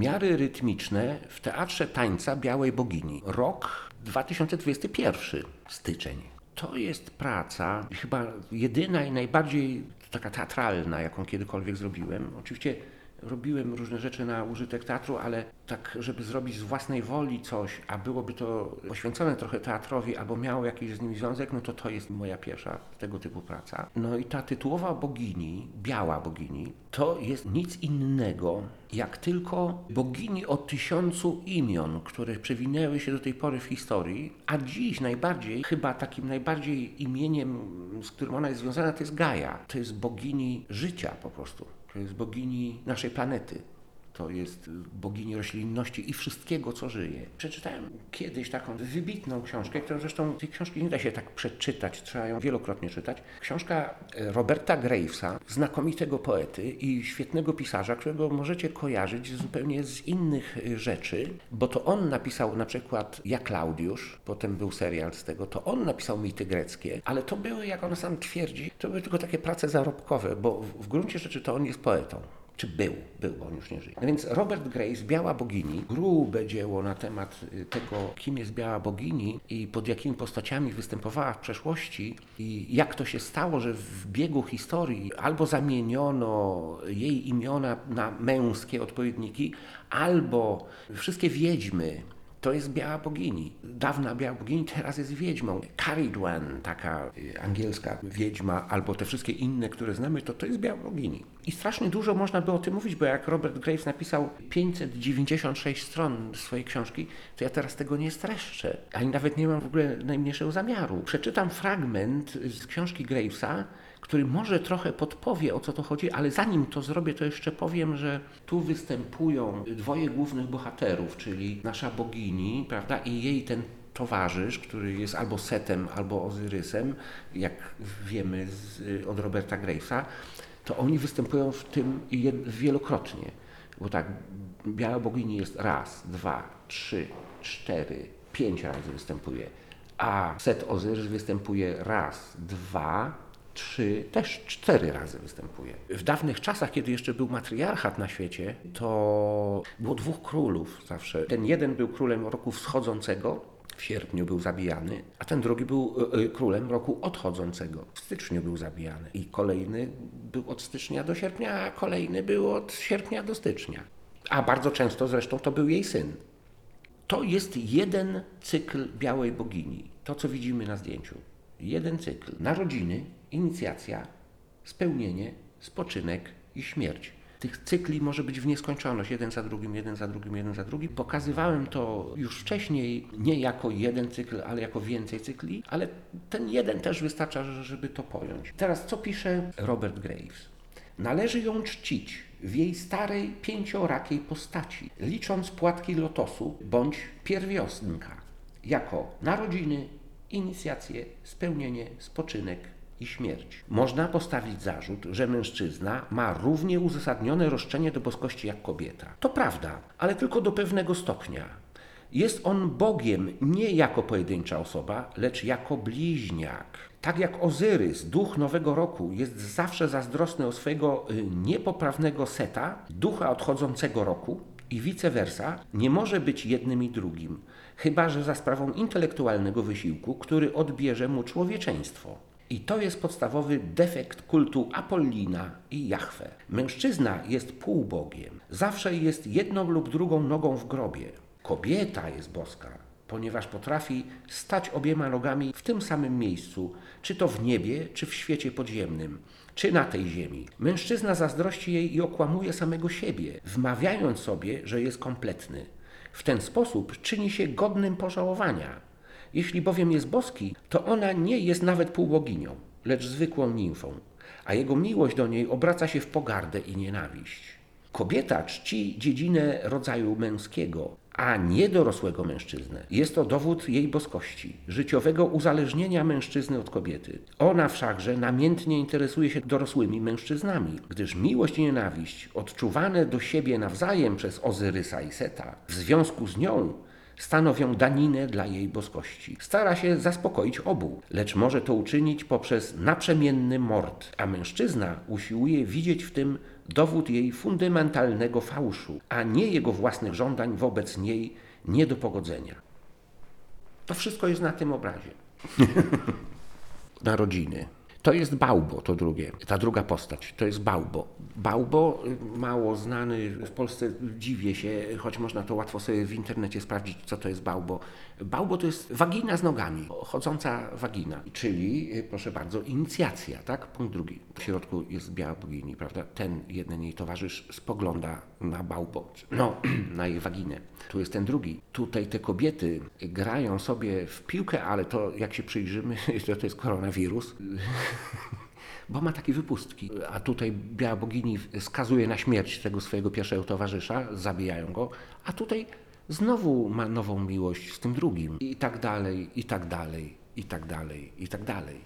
Miary rytmiczne w Teatrze Tańca Białej Bogini. Rok 2021, styczeń. To jest praca chyba jedyna i najbardziej taka teatralna, jaką kiedykolwiek zrobiłem. Oczywiście robiłem różne rzeczy na użytek teatru, ale tak, żeby zrobić z własnej woli coś, a byłoby to poświęcone trochę teatrowi, albo miało jakiś z nim związek, no to to jest moja pierwsza tego typu praca. No i ta tytułowa bogini, biała bogini, to jest nic innego jak tylko bogini o tysiącu imion, które przewinęły się do tej pory w historii, a dziś najbardziej, chyba takim najbardziej imieniem, z którym ona jest związana, to jest Gaia. To jest bogini życia po prostu. To jest bogini naszej planety. To jest bogini roślinności i wszystkiego, co żyje. Przeczytałem kiedyś taką wybitną książkę, którą zresztą tej książki nie da się tak przeczytać, trzeba ją wielokrotnie czytać. Książka Roberta Gravesa, znakomitego poety i świetnego pisarza, którego możecie kojarzyć zupełnie z innych rzeczy, bo to on napisał na przykład Ja Klaudiusz, potem był serial z tego, to on napisał mity greckie, ale to były, jak on sam twierdzi, to były tylko takie prace zarobkowe, bo w gruncie rzeczy to on jest poetą czy był, był, bo on już nie żyje. No więc Robert Grace, Biała Bogini, grube dzieło na temat y, tego, kim jest Biała Bogini i pod jakimi postaciami występowała w przeszłości i jak to się stało, że w biegu historii albo zamieniono jej imiona na męskie odpowiedniki, albo wszystkie wiedźmy to jest biała bogini. Dawna biała bogini teraz jest wiedźmą. Caridwen, taka y, angielska wiedźma, albo te wszystkie inne, które znamy, to to jest biała bogini. I strasznie dużo można by o tym mówić, bo jak Robert Graves napisał 596 stron swojej książki, to ja teraz tego nie streszczę. Ani nawet nie mam w ogóle najmniejszego zamiaru. Przeczytam fragment z książki Gravesa, który może trochę podpowie o co to chodzi, ale zanim to zrobię, to jeszcze powiem, że tu występują dwoje głównych bohaterów, czyli nasza bogini, prawda, i jej ten towarzysz, który jest albo Setem, albo Ozyrysem, jak wiemy z, od Roberta Gravesa, to oni występują w tym wielokrotnie. Bo tak, biała bogini jest raz, dwa, trzy, cztery, pięć razy występuje, a Set Ozyrys występuje raz, dwa, trzy, też cztery razy występuje. W dawnych czasach, kiedy jeszcze był matriarchat na świecie, to było dwóch królów zawsze. Ten jeden był królem roku wschodzącego, w sierpniu był zabijany, a ten drugi był e, e, królem roku odchodzącego. W styczniu był zabijany. I kolejny był od stycznia do sierpnia, a kolejny był od sierpnia do stycznia. A bardzo często zresztą to był jej syn. To jest jeden cykl białej bogini. To, co widzimy na zdjęciu. Jeden cykl. Narodziny, inicjacja, spełnienie, spoczynek i śmierć. Tych cykli może być w nieskończoność, jeden za drugim, jeden za drugim, jeden za drugim. Pokazywałem to już wcześniej, nie jako jeden cykl, ale jako więcej cykli, ale ten jeden też wystarcza, żeby to pojąć. Teraz co pisze Robert Graves? Należy ją czcić w jej starej, pięciorakiej postaci, licząc płatki lotosu bądź pierwiosnka, jako narodziny, inicjację, spełnienie, spoczynek, i śmierć. Można postawić zarzut, że mężczyzna ma równie uzasadnione roszczenie do boskości jak kobieta. To prawda, ale tylko do pewnego stopnia. Jest on Bogiem nie jako pojedyncza osoba, lecz jako bliźniak. Tak jak Ozyrys, duch nowego roku, jest zawsze zazdrosny o swojego y, niepoprawnego seta, ducha odchodzącego roku, i vice versa, nie może być jednym i drugim, chyba że za sprawą intelektualnego wysiłku, który odbierze mu człowieczeństwo. I to jest podstawowy defekt kultu Apollina i Jahwe. Mężczyzna jest półbogiem. Zawsze jest jedną lub drugą nogą w grobie. Kobieta jest boska, ponieważ potrafi stać obiema nogami w tym samym miejscu, czy to w niebie, czy w świecie podziemnym, czy na tej ziemi. Mężczyzna zazdrości jej i okłamuje samego siebie, wmawiając sobie, że jest kompletny. W ten sposób czyni się godnym pożałowania. Jeśli bowiem jest boski, to ona nie jest nawet półboginią, lecz zwykłą nimfą, a jego miłość do niej obraca się w pogardę i nienawiść. Kobieta czci dziedzinę rodzaju męskiego, a nie dorosłego mężczyznę. Jest to dowód jej boskości, życiowego uzależnienia mężczyzny od kobiety. Ona wszakże namiętnie interesuje się dorosłymi mężczyznami, gdyż miłość i nienawiść, odczuwane do siebie nawzajem przez Ozyrysa i Seta, w związku z nią stanowią daninę dla jej boskości. Stara się zaspokoić obu, lecz może to uczynić poprzez naprzemienny mord, a mężczyzna usiłuje widzieć w tym dowód jej fundamentalnego fałszu, a nie jego własnych żądań wobec niej nie do pogodzenia. To wszystko jest na tym obrazie. Narodziny. To jest Bałbo, to drugie, ta druga postać, to jest Bałbo. Bałbo, y, mało znany w Polsce, dziwię się, choć można to łatwo sobie w internecie sprawdzić, co to jest Bałbo. Bałbo to jest wagina z nogami, chodząca wagina, czyli, y, proszę bardzo, inicjacja, tak? Punkt drugi. W środku jest biała bogini, prawda? Ten jeden jej towarzysz spogląda na Bałbo, no, na jej waginę. Tu jest ten drugi. Tutaj te kobiety grają sobie w piłkę, ale to jak się przyjrzymy, to to jest koronawirus bo ma takie wypustki. A tutaj biała bogini skazuje na śmierć tego swojego pierwszego towarzysza, zabijają go, a tutaj znowu ma nową miłość z tym drugim. I tak dalej, i tak dalej, i tak dalej, i tak dalej.